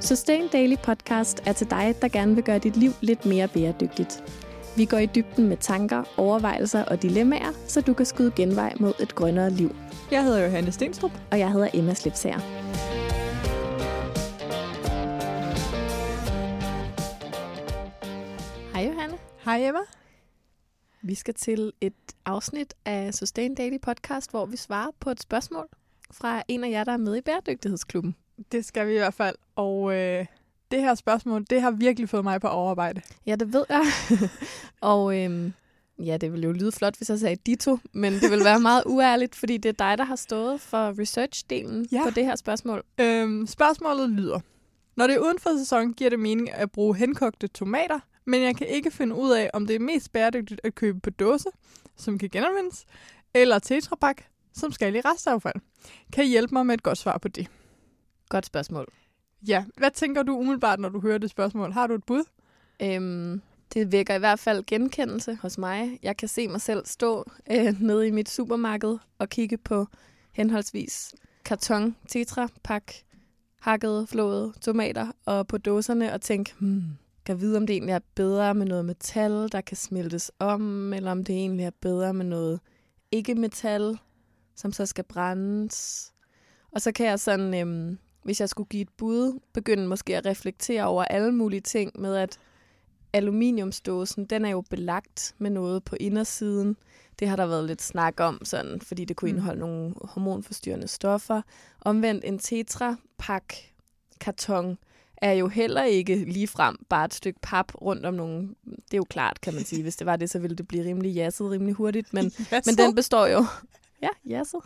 Sustain Daily Podcast er til dig, der gerne vil gøre dit liv lidt mere bæredygtigt. Vi går i dybden med tanker, overvejelser og dilemmaer, så du kan skyde genvej mod et grønnere liv. Jeg hedder Johanne Stenstrup. Og jeg hedder Emma Slipsager. Hej Johanne. Hej Emma. Vi skal til et afsnit af Sustain Daily Podcast, hvor vi svarer på et spørgsmål fra en af jer, der er med i Bæredygtighedsklubben. Det skal vi i hvert fald. Og øh, det her spørgsmål, det har virkelig fået mig på overarbejde. Ja, det ved jeg. og øhm, ja, det ville jo lyde flot, hvis jeg sagde ditto, men det vil være meget uærligt, fordi det er dig, der har stået for research-delen Ja. på det her spørgsmål. Øhm, spørgsmålet lyder. Når det er uden for sæson, giver det mening at bruge henkogte tomater, men jeg kan ikke finde ud af, om det er mest bæredygtigt at købe på dåse, som kan genanvendes, eller tetrapak, som skal i restaffald. Kan I hjælpe mig med et godt svar på det? Godt spørgsmål. Ja, hvad tænker du umiddelbart, når du hører det spørgsmål? Har du et bud? Øhm, det vækker i hvert fald genkendelse hos mig. Jeg kan se mig selv stå øh, nede i mit supermarked og kigge på henholdsvis karton, tetrapak, hakkede, flåede tomater og på dåserne og tænke, hmm, kan vide, om det egentlig er bedre med noget metal, der kan smeltes om, eller om det egentlig er bedre med noget ikke-metal, som så skal brændes. Og så kan jeg sådan, øhm, hvis jeg skulle give et bud, begynde måske at reflektere over alle mulige ting med, at aluminiumsdåsen, den er jo belagt med noget på indersiden. Det har der været lidt snak om, sådan, fordi det kunne Mm. indeholde nogle hormonforstyrrende stoffer. Omvendt en tetrapak karton er jo heller ikke ligefrem bare et stykke pap rundt om nogle... Det er jo klart, kan man sige. Hvis det var det, så ville det blive rimelig jasset rimelig hurtigt. Men, men den består jo... Ja, jasset.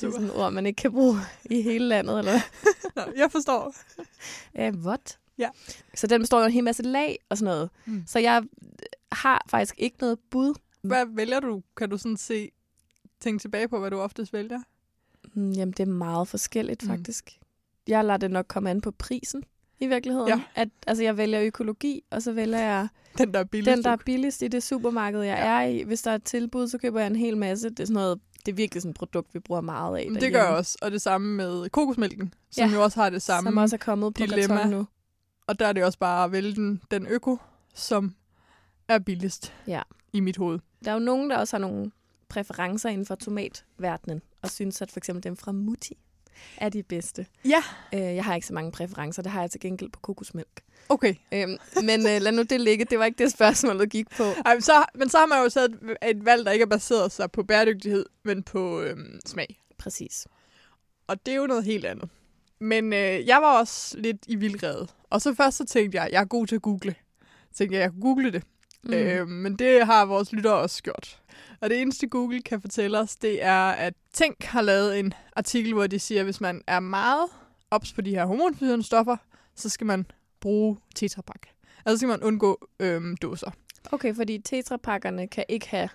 Det er sådan et ord, man ikke kan bruge i hele landet, eller? Nå, jeg forstår. Ja, what? Ja. Så den består jo en hel masse lag og sådan noget. Mm. Så jeg har faktisk ikke noget bud. Hvad vælger du? Kan du sådan se, tænke tilbage på, hvad du oftest vælger? Mm, Jamen, det er meget forskelligt, Mm. faktisk. Jeg lader det nok komme an på prisen, i virkeligheden. Ja. At, altså, jeg vælger økologi, og så vælger jeg Den, der er billigst. den, der er billigst i det supermarked, jeg Ja. er i. Hvis der er et tilbud, så køber jeg en hel masse. Det er sådan noget, det er virkelig sådan et produkt, vi bruger meget af Men det derhjemme. gør jeg også. Og det samme med kokosmælken, som Ja. jo også har det samme. Som også er kommet på dilemma. nu. Og der er det også bare at vælge den, den øko, som er billigst Ja. i mit hoved. Der er jo nogen, der også har nogle præferencer inden for tomatverdenen, og synes, at for eksempel dem fra Mutti er de bedste. Ja. Øh, jeg har ikke så mange præferencer, det har jeg til gengæld på kokosmælk. Okay. Øhm, men øh, lad nu det ligge, det var ikke det spørgsmålet gik på. Ej, men, så, men så har man jo taget et, et valg, der ikke er baseret sig på bæredygtighed, men på øhm, smag. Præcis. Og det er jo noget helt andet. Men øh, jeg var også lidt i vildrede. Og så først så tænkte jeg, jeg er god til at google. Så tænkte jeg, jeg kunne google det. Mm. Øh, men det har vores lyttere også gjort. Og det eneste Google kan fortælle os, det er, at Tænk har lavet en artikel, hvor de siger, at hvis man er meget ops på de her hormonforstyrrende stoffer, så skal man bruge tetrapak. Altså skal man undgå øhm, dåser. Okay, fordi tetrapakkerne kan ikke have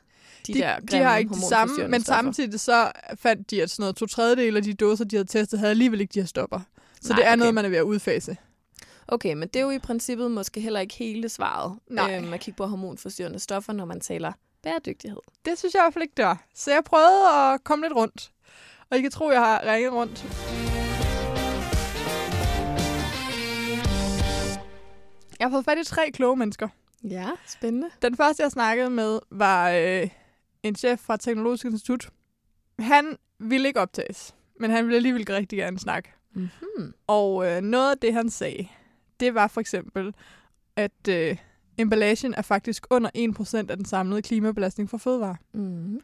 de, De, der de har ikke de samme, men stoffer. samtidig så fandt de, at sådan noget to tredjedel af de dåser, de havde testet, havde alligevel ikke de her stoffer. Så Nej, det er okay. noget, man er ved at udfase. Okay, men det er jo i princippet måske heller ikke hele svaret. Nej. Øhm, at kigge på hormonforstyrrende stoffer, når man taler bæredygtighed. Det synes jeg i hvert fald ikke, det var. Så jeg prøvede at komme lidt rundt. Og I kan tro, jeg har ringet rundt. Jeg har fået fat i tre kloge mennesker. Ja, spændende. Den første, jeg snakkede med, var øh, en chef fra Teknologisk Institut. Han ville ikke optages, men han ville alligevel rigtig gerne snakke. Mm-hmm. Og øh, noget af det, han sagde, det var for eksempel, at øh, emballagen er faktisk under 1% af den samlede klimabelastning for fødevarer. Mm-hmm.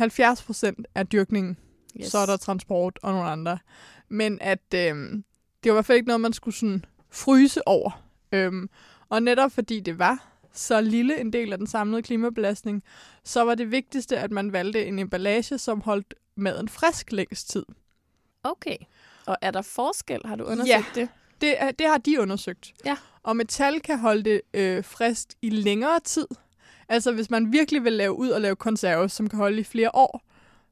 70% er dyrkningen, Yes. så er der transport og nogle andre. Men at øh, det var i hvert fald ikke noget, man skulle sådan fryse over. Øhm, og netop fordi det var så lille en del af den samlede klimabelastning, så var det vigtigste, at man valgte en emballage, som holdt maden frisk længst tid. Okay. Og er der forskel? Har du undersøgt det? Det, det har de undersøgt. Ja. Og metal kan holde det øh, frisk i længere tid. Altså hvis man virkelig vil lave ud og lave konserve, som kan holde i flere år,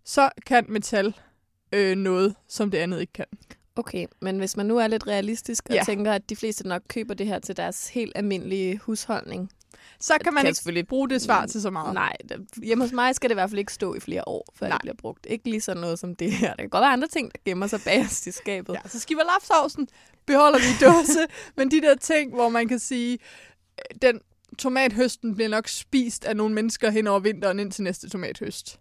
så kan metal øh, noget, som det andet ikke kan. Okay, men hvis man nu er lidt realistisk og Ja. tænker, at de fleste nok køber det her til deres helt almindelige husholdning. Så kan man kan ikke selvfølgelig- bruge det svar til så meget. Nej, hjemme hos mig skal det i hvert fald ikke stå i flere år, før Nej. det bliver brugt. Ikke lige sådan noget som det her. Der kan godt være andre ting, der gemmer sig bagerst i skabet. Ja, så skiverlapsovsen beholder vi i dåse, men de der ting, hvor man kan sige, øh, den tomathøsten bliver nok spist af nogle mennesker hen over vinteren ind til næste tomathøst.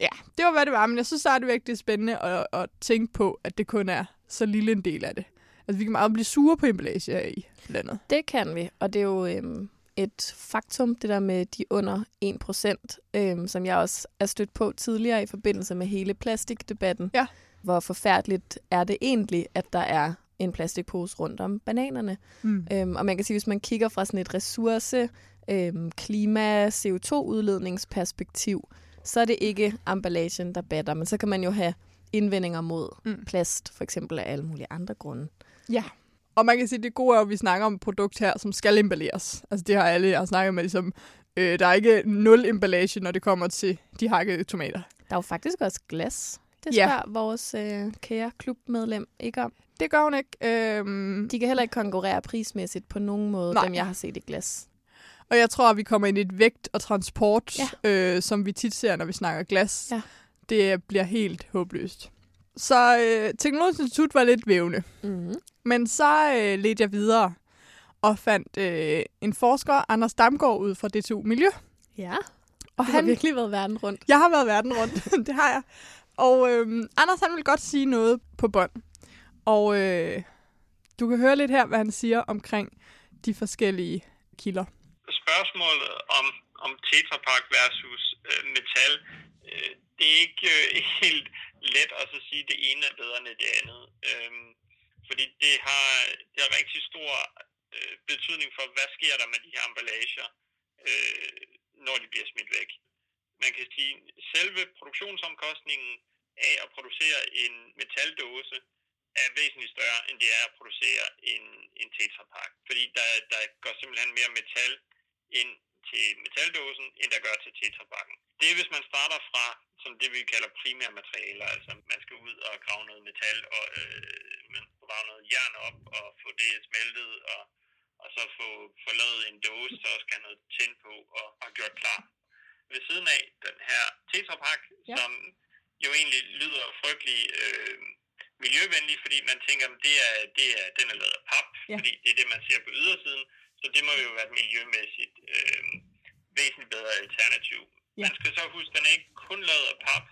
Ja, det var, hvad det var, men jeg synes stadigvæk, det er spændende at, at tænke på, at det kun er så lille en del af det. Altså, vi kan meget blive sure på emballage her i landet. Det kan vi, og det er jo øhm, et faktum, det der med de under 1%, øhm, som jeg også er stødt på tidligere i forbindelse med hele plastikdebatten. Ja. Hvor forfærdeligt er det egentlig, at der er en plastikpose rundt om bananerne. Mm. Øhm, og man kan sige, hvis man kigger fra sådan et ressource, øhm, klima, CO2-udledningsperspektiv, så er det ikke emballagen, der batter, men så kan man jo have indvendinger mod Mm. mm. plast, for eksempel af alle mulige andre grunde. Ja. Og man kan sige, at det gode er at vi snakker om et produkt her, som skal emballeres. Altså det har alle, jeg har snakket med, ligesom, øh, der er ikke nul emballage, når det kommer til de hakkede tomater. Der er jo faktisk også glas. Det Ja. spørger vores øh, kære klubmedlem ikke om. Det gør hun ikke. Øhm, De kan heller ikke konkurrere prismæssigt på nogen måde, Nej. dem jeg har set i glas. Og jeg tror, at vi kommer ind i et vægt og transport, Ja. øh, som vi tit ser, når vi snakker glas. Ja. Det bliver helt håbløst. Så øh, Teknologisk Institut var lidt vævende. Mm-hmm. Men så øh, ledte jeg videre og fandt øh, en forsker, Anders Damgaard, ud fra DTU Miljø. Ja, Og det har virkelig været verden rundt. Jeg har været verden rundt, det har jeg. Og øh, Anders han vil godt sige noget på bånd. Og øh, du kan høre lidt her, hvad han siger omkring de forskellige kilder. spørgsmålet om, om Tetra Pak versus øh, metal, øh, det er ikke øh, helt let at så sige, at det ene er bedre end det andet. Øhm, fordi det har, det har rigtig stor øh, betydning for, hvad sker der med de her emballager, øh, når de bliver smidt væk. Man kan sige, selve produktionsomkostningen af at producere en metaldåse er væsentligt større, end det er at producere en, en tetrapak. Fordi der, der går simpelthen mere metal ind til metaldåsen, end der gør til tetrapakken. Det er, hvis man starter fra som det, vi kalder primære materialer. Altså, man skal ud og grave noget metal, og øh, man skal grave noget jern op, og få det smeltet, og, og så få, få lavet en dåse, så skal noget tænd på, og, og gjort klar. Ved siden af den her tetrapak, Ja. som jo egentlig lyder frygtelig øh, miljøvenlig, fordi man tænker, at det er, det er, den er lavet af pap, ja. fordi det er det, man ser på ydersiden. Så det må jo være et miljømæssigt øh, væsentligt bedre alternativ. Ja. Man skal så huske, at den er ikke kun lavet af pap.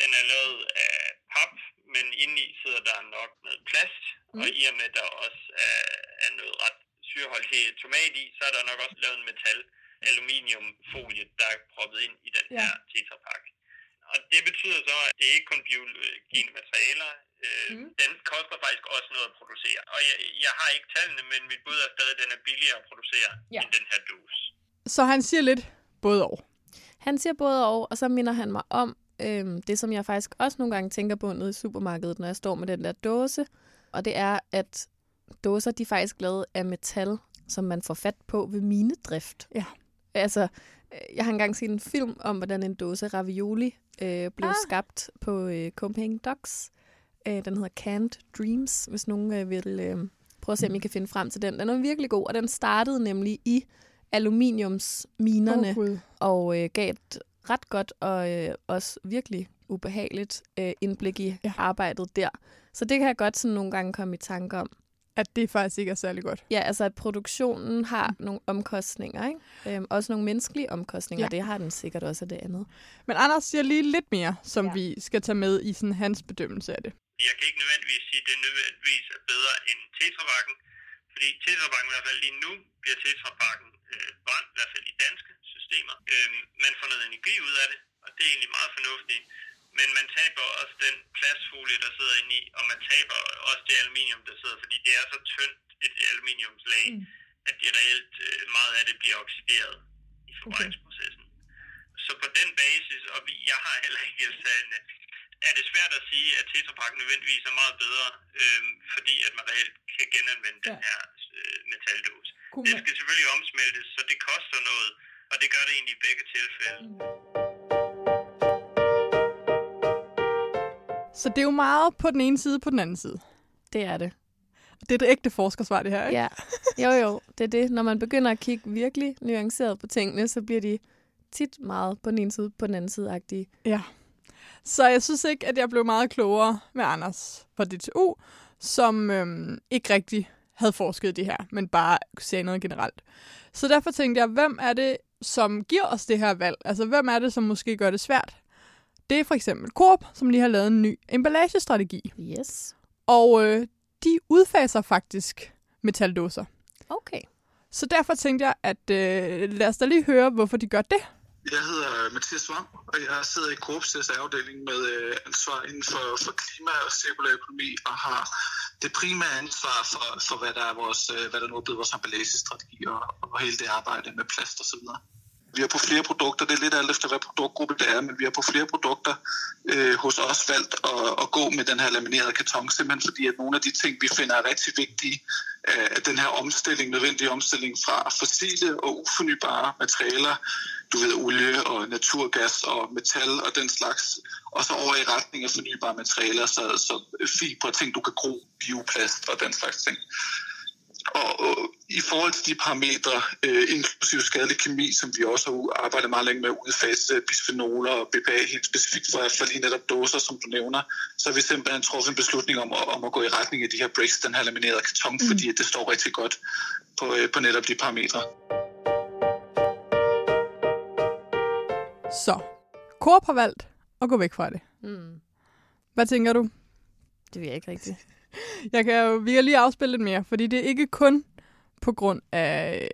Den er lavet af pap, men indeni sidder der nok noget plast. Mm. Og i og med, at der også er, er noget ret syreholdig tomat i, så er der nok også lavet en metal aluminiumfolie, der er proppet ind i den Ja. her tetrapak. Og det betyder så, at det er ikke kun biogene materialer. Øh, Mm. Den koster faktisk også noget at producere. Og jeg, jeg har ikke tallene, men mit bud er stadig, at den er billigere at producere Ja. end den her dose. Så han siger lidt både og. Han siger både og, og så minder han mig om øhm, det, som jeg faktisk også nogle gange tænker på nede i supermarkedet, når jeg står med den der dåse. Og det er, at dåser de er faktisk lavet af metal, som man får fat på ved minedrift. Ja. Altså, øh, jeg har engang set en film om, hvordan en dåse ravioli øh, blev ah. skabt på øh, Copenhagen Docks. Øh, den hedder Canned Dreams, hvis nogen øh, vil øh, prøve at se, om I kan finde frem til den. Den er virkelig god, og den startede nemlig i aluminiumsminerne Gud. og øh, gav et ret godt og øh, også virkelig ubehageligt øh, indblik i Ja. arbejdet der. Så det kan jeg godt sådan nogle gange komme i tanke om. At det faktisk ikke er særlig godt. Ja, altså at produktionen har mm. nogle omkostninger, ikke? Øhm, også nogle menneskelige omkostninger, Ja. det har den sikkert også af det andet. Men Anders siger lige lidt mere, som. Ja. vi skal tage med i sådan hans bedømmelse af det. Jeg kan ikke nødvendigvis sige, at det nødvendigvis er bedre end tetrapakken, fordi tetrapakken i hvert fald lige nu bliver tetrapakken øh, brændt, i hvert fald i danske systemer. Øh, man får noget energi ud af det, og det er egentlig meget fornuftigt. Men man taber også den plastfolie, der sidder inde i, og man taber også det aluminium, der sidder, fordi det er så tyndt et aluminiumslag, Mm. at det reelt øh, meget af det bliver oxideret i forbrændingsprocessen. Så på den basis, og vi, jeg har heller ikke helt tallene, er det svært at sige, at tetrapak nødvendigvis er meget bedre, øh, fordi at man reelt kan genanvende ja. den her øh, metaldåse. Kunne Den skal selvfølgelig omsmeltes, så det koster noget, og det gør det egentlig i begge tilfælde. Så det er jo meget på den ene side på den anden side. Det er det. Det er det ægte forskersvar, det her, ikke? Ja. Jo, jo. Det er det. Når man begynder at kigge virkelig nuanceret på tingene, så bliver de tit meget på den ene side, på den anden side-agtige. Ja. Så jeg synes ikke, at jeg blev meget klogere med Anders fra DTU, som øhm, ikke rigtig havde forsket det her, men bare sagde noget generelt. Så derfor tænkte jeg, hvem er det, som giver os det her valg? Altså, hvem er det, som måske gør det svært? Det er for eksempel Coop, som lige har lavet en ny emballagestrategi. Yes. Og øh, de udfaser faktisk metaldåser. Okay. Så derfor tænkte jeg, at øh, lad os da lige høre, hvorfor de gør det. Jeg hedder øh, Mathias Svang, og jeg sidder i Coops afdeling med øh, ansvar inden for, for klima og cirkulær økonomi, og har det primære ansvar for, for hvad der er vores, øh, hvad der nu er blevet vores emballagestrategi og, og hele det arbejde med plast og så videre. Vi har på flere produkter, det er lidt alt efter, hvad produktgruppe det er, men vi har på flere produkter øh, hos os valgt at, at gå med den her laminerede karton, simpelthen fordi, at nogle af de ting, vi finder er rigtig vigtige, øh, den her omstilling, nødvendige omstilling fra fossile og ufornybare materialer, du ved, olie og naturgas og metal og den slags, og så over i retning af fornybare materialer, så, så fibre, ting, du kan gro, bioplast og den slags ting. Og, og i forhold til de parametre, øh, inklusive skadelig kemi, som vi også har arbejdet meget længe med at udfase bisfenoler og BPA helt specifikt for, for lige netop doser, som du nævner, så har vi simpelthen truffet en beslutning om, om at gå i retning af de her bricks, den her laminerede karton, mm. fordi det står rigtig godt på, øh, på netop de parametre. Så, Coop har valgt at gå væk fra det. Mm. Hvad tænker du? Det ved jeg ikke rigtigt. Jeg kan jo, vi kan lige afspille lidt mere, fordi det er ikke kun på grund af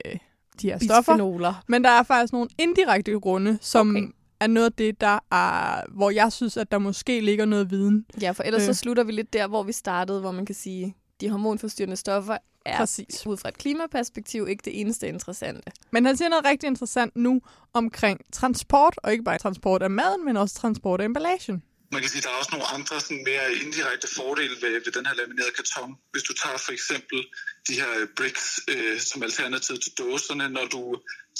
de her stoffer, Bisfenoler. men der er faktisk nogle indirekte grunde, som Okay. er noget af det, der er, hvor jeg synes, at der måske ligger noget viden. Ja, for ellers. Øh. så slutter vi lidt der, hvor vi startede, hvor man kan sige, de hormonforstyrrende stoffer er Præcis. ud fra et klimaperspektiv ikke det eneste interessante. Men han siger noget rigtig interessant nu omkring transport, og ikke bare transport af maden, men også transport af emballagen. Man kan sige, at der er også nogle andre sådan mere indirekte fordele ved, ved den her laminerede karton. Hvis du tager for eksempel de her bricks øh, som alternativ til dåserne, når du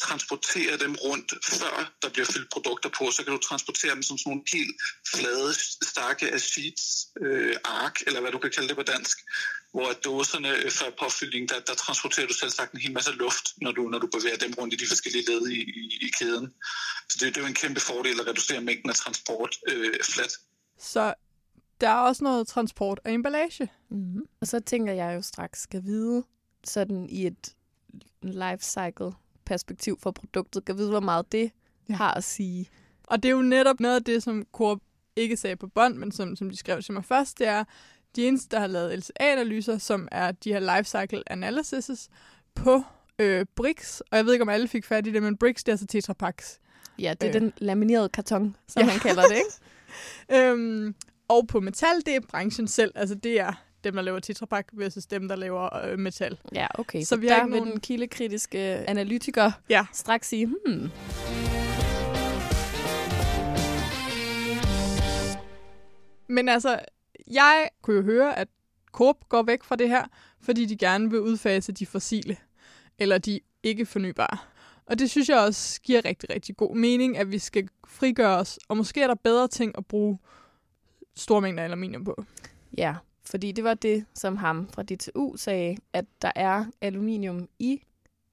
transporterer dem rundt, før der bliver fyldt produkter på, så kan du transportere dem som sådan nogle helt flade stakke af sheets, øh, ark, eller hvad du kan kalde det på dansk, hvor at dåserne øh, før påfyldning, der, der transporterer du selv sagt en hel masse luft, når du, når du bevæger dem rundt i de forskellige led i, i, i kæden. Så det, det er jo en kæmpe fordel at reducere mængden af transport øh, flat. Så der er også noget transport af emballage. Mm-hmm. Og så tænker jeg jo straks skal vide, sådan i et life cycle perspektiv for produktet, kan vide, hvor meget det ja. Har at sige. Og det er jo netop noget af det, som Coop ikke sagde på bånd, men som, som de skrev til mig først, det er, de eneste, der har lavet LCA-analyser, som er de her life cycle analyses på øh, BRICS. Og jeg ved ikke, om alle fik fat i det, men BRICS, det er altså Tetra Paks. Ja, det er Øh. den laminerede karton, som Ja. man kalder det, ikke? Øhm, og på metal, det er branchen selv. Altså det er dem, der laver Tetra Pak versus dem, der laver øh, metal. Ja, okay. Så vi har der vil nogen- den kildekritiske analytiker Ja. straks sige, hmm, Men altså, jeg kunne jo høre, at Coop går væk fra det her, fordi de gerne vil udfase de fossile, eller de ikke fornybare. Og det synes jeg også giver rigtig, rigtig god mening, at vi skal frigøre os, og måske er der bedre ting at bruge store mængder aluminium på. ja. Fordi det var det, som ham fra DTU sagde, at der er aluminium i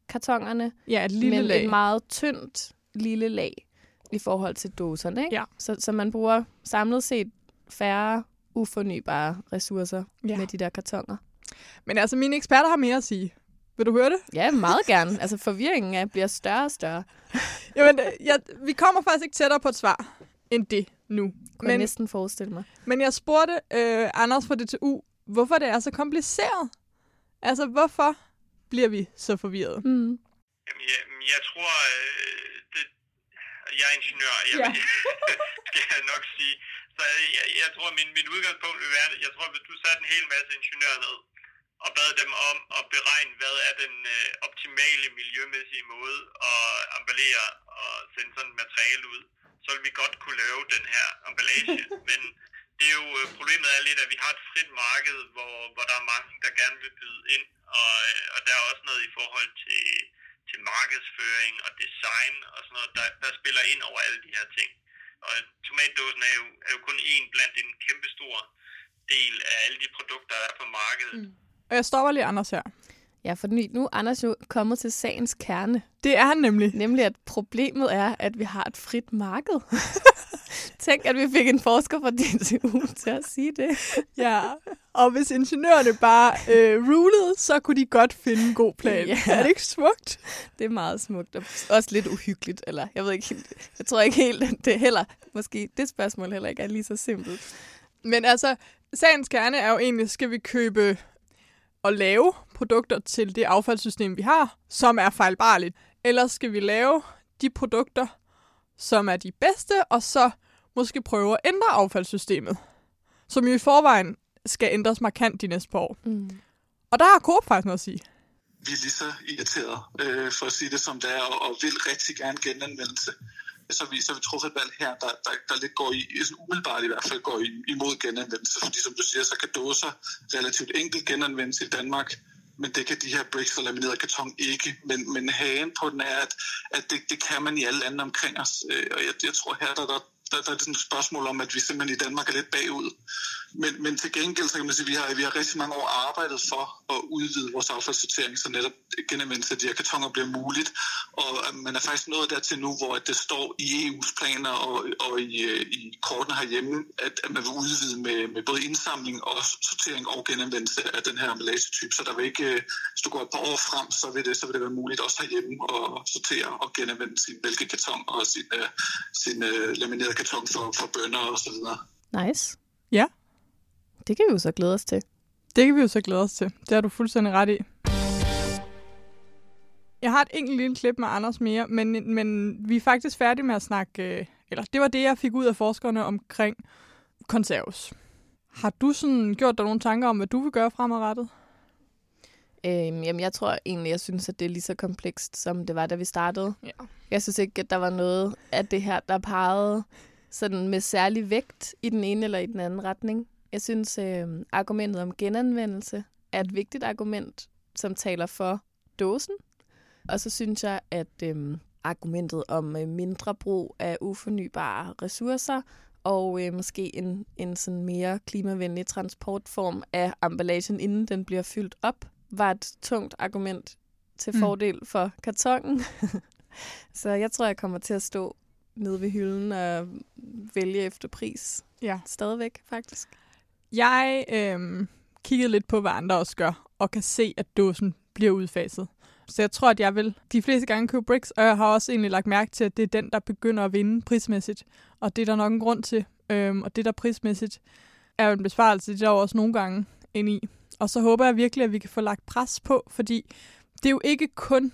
kartongerne, Ja, et lille men lag. et meget tyndt lille lag i forhold til dåserne. Ikke? Ja. Så, så man bruger samlet set færre ufornybare ressourcer Ja. ja. med de der kartonger. Men altså, mine eksperter har mere at sige. Vil du høre det? Ja, meget gerne. Altså forvirringen er, bliver større og større. Jamen, øh, jeg, vi kommer faktisk ikke tættere på et svar end det nu. Kunne jeg Men, næsten forestille mig. men jeg spurgte øh, Anders fra DTU, hvorfor det er så kompliceret. Altså, hvorfor bliver vi så forvirret? Mm. Jamen, jeg, jeg tror, øh, det, jeg er ingeniør, jeg, Ja. skal jeg nok sige. Så jeg, jeg tror, min, min udgangspunkt vil være, jeg tror, hvis du satte en hel masse ingeniører ned, og bad dem om at beregne, hvad er den øh, optimale miljømæssige måde at emballere og sende sådan et materiale ud, så vil vi godt kunne lave den her emballage. Men det er jo, øh, problemet er lidt, at vi har et frit marked, hvor, hvor der er mange, der gerne vil byde ind, og, øh, og der er også noget i forhold til, til markedsføring og design og sådan noget, der, der spiller ind over alle de her ting. Og tomatdåsen er jo, er jo kun en blandt en kæmpe stor del af alle de produkter, der er på markedet. Mm. Og jeg stopper lige Anders her. Ja, for nu er Anders jo kommet til sagens kerne. Det er han nemlig. Nemlig, at problemet er, at vi har et frit marked. Tænk, at vi fik en forsker fra DTU til at sige det. ja, og hvis ingeniørerne bare øh, rulede, så kunne de godt finde en god plan. Ja. Er det ikke smukt? Det er meget smukt, og også lidt uhyggeligt. Eller jeg ved ikke helt, jeg tror ikke helt, det heller, måske det spørgsmål heller ikke er lige så simpelt. Men altså, sagens kerne er jo egentlig, skal vi købe og lave produkter til det affaldssystem, vi har, som er fejlbarligt? Eller skal vi lave de produkter, som er de bedste, og så måske prøve at ændre affaldssystemet, som jo i forvejen skal ændres markant de næste par år. Mm. Og der har Coop faktisk noget at sige. Vi er lige så irriteret, øh, for at sige det som det er, og, og vil rigtig gerne genanvendelse. Så vi, så vi truffet et valg her, der, der, der lidt går i, umiddelbart i hvert fald går i, imod genanvendelse. Fordi som du siger, så kan dåser relativt enkelt genanvendes i Danmark men det kan de her bricks og lamineret karton ikke. Men, men hagen på den er, at, at det, det kan man i alle lande omkring os. Øh, og jeg, jeg tror her, der, der, der, der er det sådan et spørgsmål om, at vi simpelthen i Danmark er lidt bagud. Men, men til gengæld, så kan man sige, at vi har, vi har rigtig mange år arbejdet for at udvide vores affaldssortering, så netop genanvendelse af de her kartoner bliver muligt. Og øh, man er faktisk nået dertil nu, hvor det står i EU's planer og, og i, øh, i kortene herhjemme, at, at man vil udvide med, med både indsamling og sortering og genanvendelse af den her emballagetype. Så der vil ikke, øh, hvis du går et par år frem, så vil det, så vil det være muligt også herhjemme at sortere og genanvende sin mælkekarton og sin, sin, sin uh, laminerede karton for, for bønder og så videre. Nice. Ja. Det kan vi jo så glæde os til. Det kan vi jo så glæde os til. Det har du fuldstændig ret i. Jeg har et enkelt lille klip med Anders mere, men, men vi er faktisk færdige med at snakke, øh, eller det var det, jeg fik ud af forskerne omkring konserves. Har du sådan gjort dig nogle tanker om, hvad du vil gøre fremadrettet? Øhm, jamen, jeg tror egentlig, jeg synes, at det er lige så komplekst, som det var, da vi startede. Ja. Jeg synes ikke, at der var noget af det her, der pegede sådan med særlig vægt i den ene eller i den anden retning. Jeg synes, øh, argumentet om genanvendelse er et vigtigt argument, som taler for dåsen. Og så synes jeg, at øh, argumentet om øh, mindre brug af ufornybare ressourcer og øh, måske en, en sådan mere klimavenlig transportform af emballagen, inden den bliver fyldt op, var et tungt argument til mm. fordel mm. for kartongen. så jeg tror, jeg kommer til at stå nede ved hylden og vælge efter pris. Ja. Stadigvæk, faktisk. Jeg øh, kiggede lidt på, hvad andre også gør, og kan se, at dåsen bliver udfaset. Så jeg tror, at jeg vil de fleste gange købe bricks, og jeg har også egentlig lagt mærke til, at det er den, der begynder at vinde prismæssigt. Og det er der nok en grund til. Øhm, og det der prismæssigt er jo en besparelse, det er der også nogle gange ind i. Og så håber jeg virkelig, at vi kan få lagt pres på, fordi det er jo ikke kun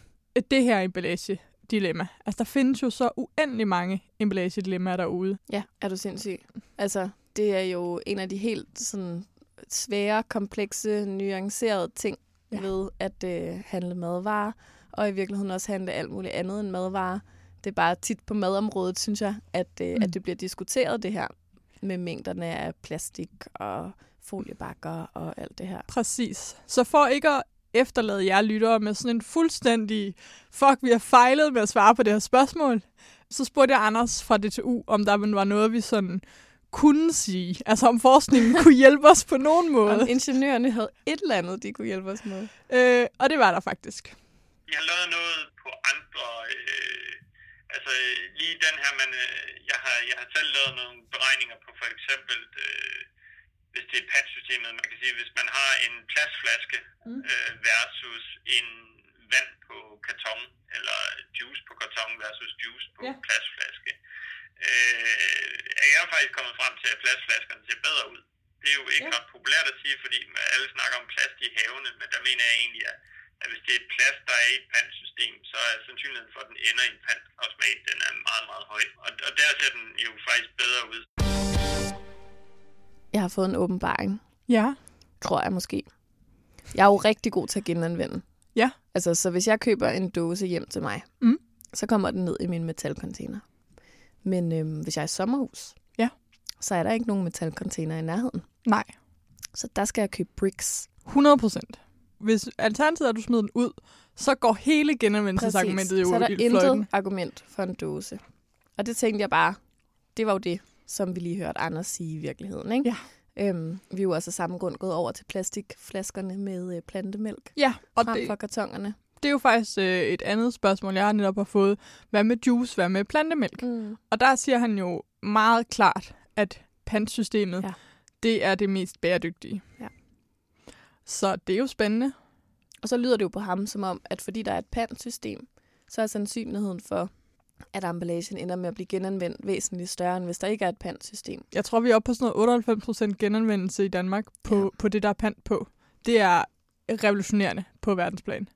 det her emballage dilemma. Altså, der findes jo så uendelig mange emballage-dilemmaer derude. Ja, er du sindssyg. Altså, det er jo en af de helt sådan svære, komplekse, nuancerede ting ja. ved at øh, handle madvarer, og i virkeligheden også handle alt muligt andet end madvarer. Det er bare tit på madområdet, synes jeg, at, øh, mm. at det bliver diskuteret, det her med mængderne af plastik og foliebakker og alt det her. Præcis. Så for ikke at efterlade jer lyttere med sådan en fuldstændig, fuck, vi har fejlet med at svare på det her spørgsmål, så spurgte jeg Anders fra DTU, om der var noget, vi sådan kunne sige. Altså om forskningen kunne hjælpe os på nogen måde. Om ingeniørerne havde et eller andet, de kunne hjælpe os med. Øh, og det var der faktisk. Jeg har lavet noget på andre... Øh, altså lige den her, men øh, jeg, har, jeg har selv lavet nogle beregninger på for eksempel... Øh, hvis det er pantsystemet, man kan sige, hvis man har en plastflaske mm. øh, versus en vand på karton, eller juice på karton versus juice på ja. plastflaske, øh, er jeg faktisk kommet frem til, at plastflaskerne ser bedre ud. Det er jo ikke ja. ret populært at sige, fordi alle snakker om plast i havene, men der mener jeg egentlig, at, at hvis det er plast, der er i et pantsystem, så er sandsynligheden for, at den ender i en pantautomat, den er meget, meget høj. Og, og der ser den jo faktisk bedre ud. Jeg har fået en åbenbaring. Ja. Tror jeg måske. Jeg er jo rigtig god til at genanvende. Ja. Altså, så hvis jeg køber en dåse hjem til mig, mm. så kommer den ned i min metalcontainer. Men øhm, hvis jeg er i sommerhus, ja. så er der ikke nogen metalcontainer i nærheden. Nej. Så der skal jeg købe bricks. 100 procent. Hvis alternativet er, at du smider den ud, så går hele genanvendelsesargumentet jo så er der i intet fløjten. argument for en dåse. Og det tænkte jeg bare, det var jo det, som vi lige hørte Anders sige i virkeligheden. Ikke? Ja. Øhm, vi er jo også af samme grund gået over til plastikflaskerne med øh, plantemælk Ja, og frem det, for kartongerne. det er jo faktisk øh, et andet spørgsmål, jeg netop har fået. Hvad med juice? Hvad med plantemælk? Mm. Og der siger han jo meget klart, at pantsystemet, Ja. ja. det er det mest bæredygtige. Ja. Så det er jo spændende. Og så lyder det jo på ham som om, at fordi der er et pantsystem, så er sandsynligheden for, at emballagen ender med at blive genanvendt væsentligt større, end hvis der ikke er et pantsystem. Jeg tror, vi er oppe på sådan noget 98% genanvendelse i Danmark på, Ja. på det, der er pant på. Det er revolutionerende på verdensplan.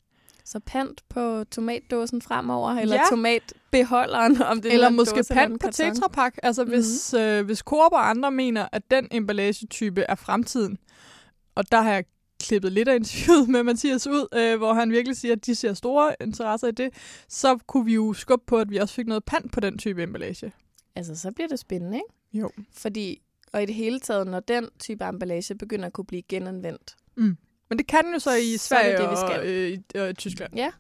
Så pant på tomatdåsen fremover, eller Ja. tomatbeholderen, om det Eller er måske dåse pant på. Tetra Pak. Altså, Mhm. hvis, øh, hvis Coop og andre mener, at den emballagetype er fremtiden, og der har jeg klippet lidt af interviewet med Mathias ud, øh, hvor han virkelig siger, at de ser store interesser i det, så kunne vi jo skubbe på, at vi også fik noget pant på den type emballage. Altså, så bliver det spændende, ikke? Jo. Fordi, og i det hele taget, når den type emballage begynder at kunne blive genanvendt, Men det kan jo så i Så er det Sverige det, vi skal. og øh, i øh, Tyskland. Ja,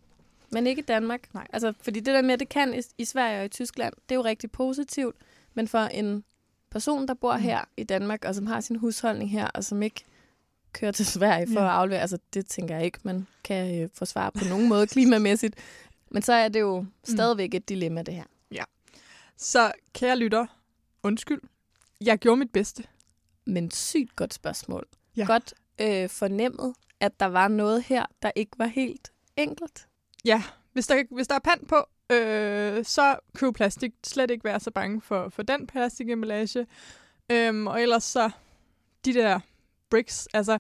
men ikke i Danmark. Nej. Altså, fordi det der med, at det kan i, i Sverige og i Tyskland, det er jo rigtig positivt. Men for en person, der bor Mm. her i Danmark, og som har sin husholdning her, og som ikke kører til Sverige for Ja. at aflevere, altså det tænker jeg ikke, man kan øh, forsvare på nogen måde klimamæssigt. Men så er det jo Mm. stadigvæk et dilemma, det her. Så kære lytter, undskyld. Jeg gjorde mit bedste. Men sygt godt spørgsmål. Ja. Godt øh, fornemmet, at der var noget her, der ikke var helt enkelt. Ja, hvis der, hvis der er pant på, øh, så køb plastik. Slet ikke være så bange for, for den plastikemballage. Øhm, og ellers så, de der bricks, altså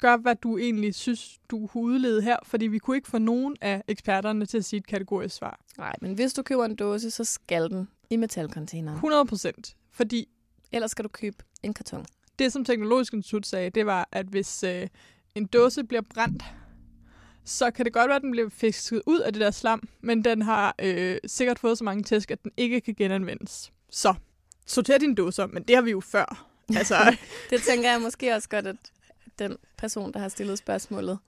gør, hvad du egentlig synes, du udlede her, fordi vi kunne ikke få nogen af eksperterne til at sige et kategorisk svar. Nej, men hvis du køber en dåse, så skal den i metalcontaineren. 100 procent. Fordi Ellers skal du købe en karton. det, som Teknologisk Institut sagde, det var, at hvis øh, en dåse bliver brændt, så kan det godt være, at den bliver fisket ud af det der slam, men den har øh, sikkert fået så mange tæsk, at den ikke kan genanvendes. Så, sorter dine dåser, men det har vi jo før. Altså, Det tænker jeg måske også godt, at den person, der har stillet spørgsmålet,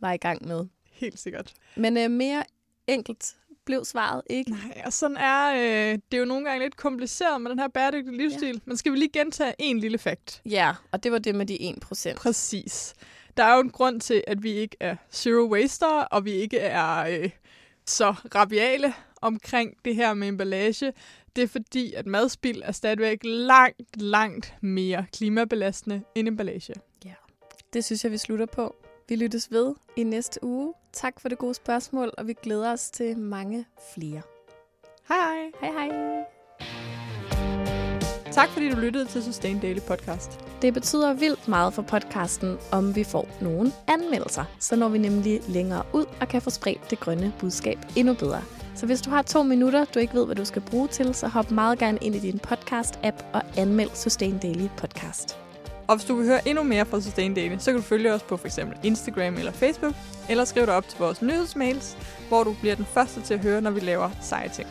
var i gang med. helt sikkert. Men øh, mere enkelt blev svaret ikke. Nej, og sådan er øh, det er jo nogle gange lidt kompliceret med den her bæredygtige livsstil. Ja. Men skal vi lige gentage en lille fakt? Ja, og det var det med de 1%. Præcis. Der er jo en grund til, at vi ikke er zero waster, og vi ikke er øh, så rabiale omkring det her med emballage. Det er fordi, at madspild er stadigvæk langt, langt mere klimabelastende end emballage. Det synes jeg, vi slutter på. Vi lyttes ved i næste uge. Tak for det gode spørgsmål, og vi glæder os til mange flere. Hej! Hej hej! Tak fordi du lyttede til Sustain Daily Podcast. Det betyder vildt meget for podcasten, om vi får nogle anmeldelser. Så når vi nemlig længere ud og kan få spredt det grønne budskab endnu bedre. Så hvis du har to minutter, du ikke ved, hvad du skal bruge til, så hop meget gerne ind i din podcast-app og anmeld Sustain Daily Podcast. Og hvis du vil høre endnu mere fra Sustain Daily, så kan du følge os på f.eks. Instagram eller Facebook, eller skriv dig op til vores nyhedsmails, hvor du bliver den første til at høre, når vi laver seje ting.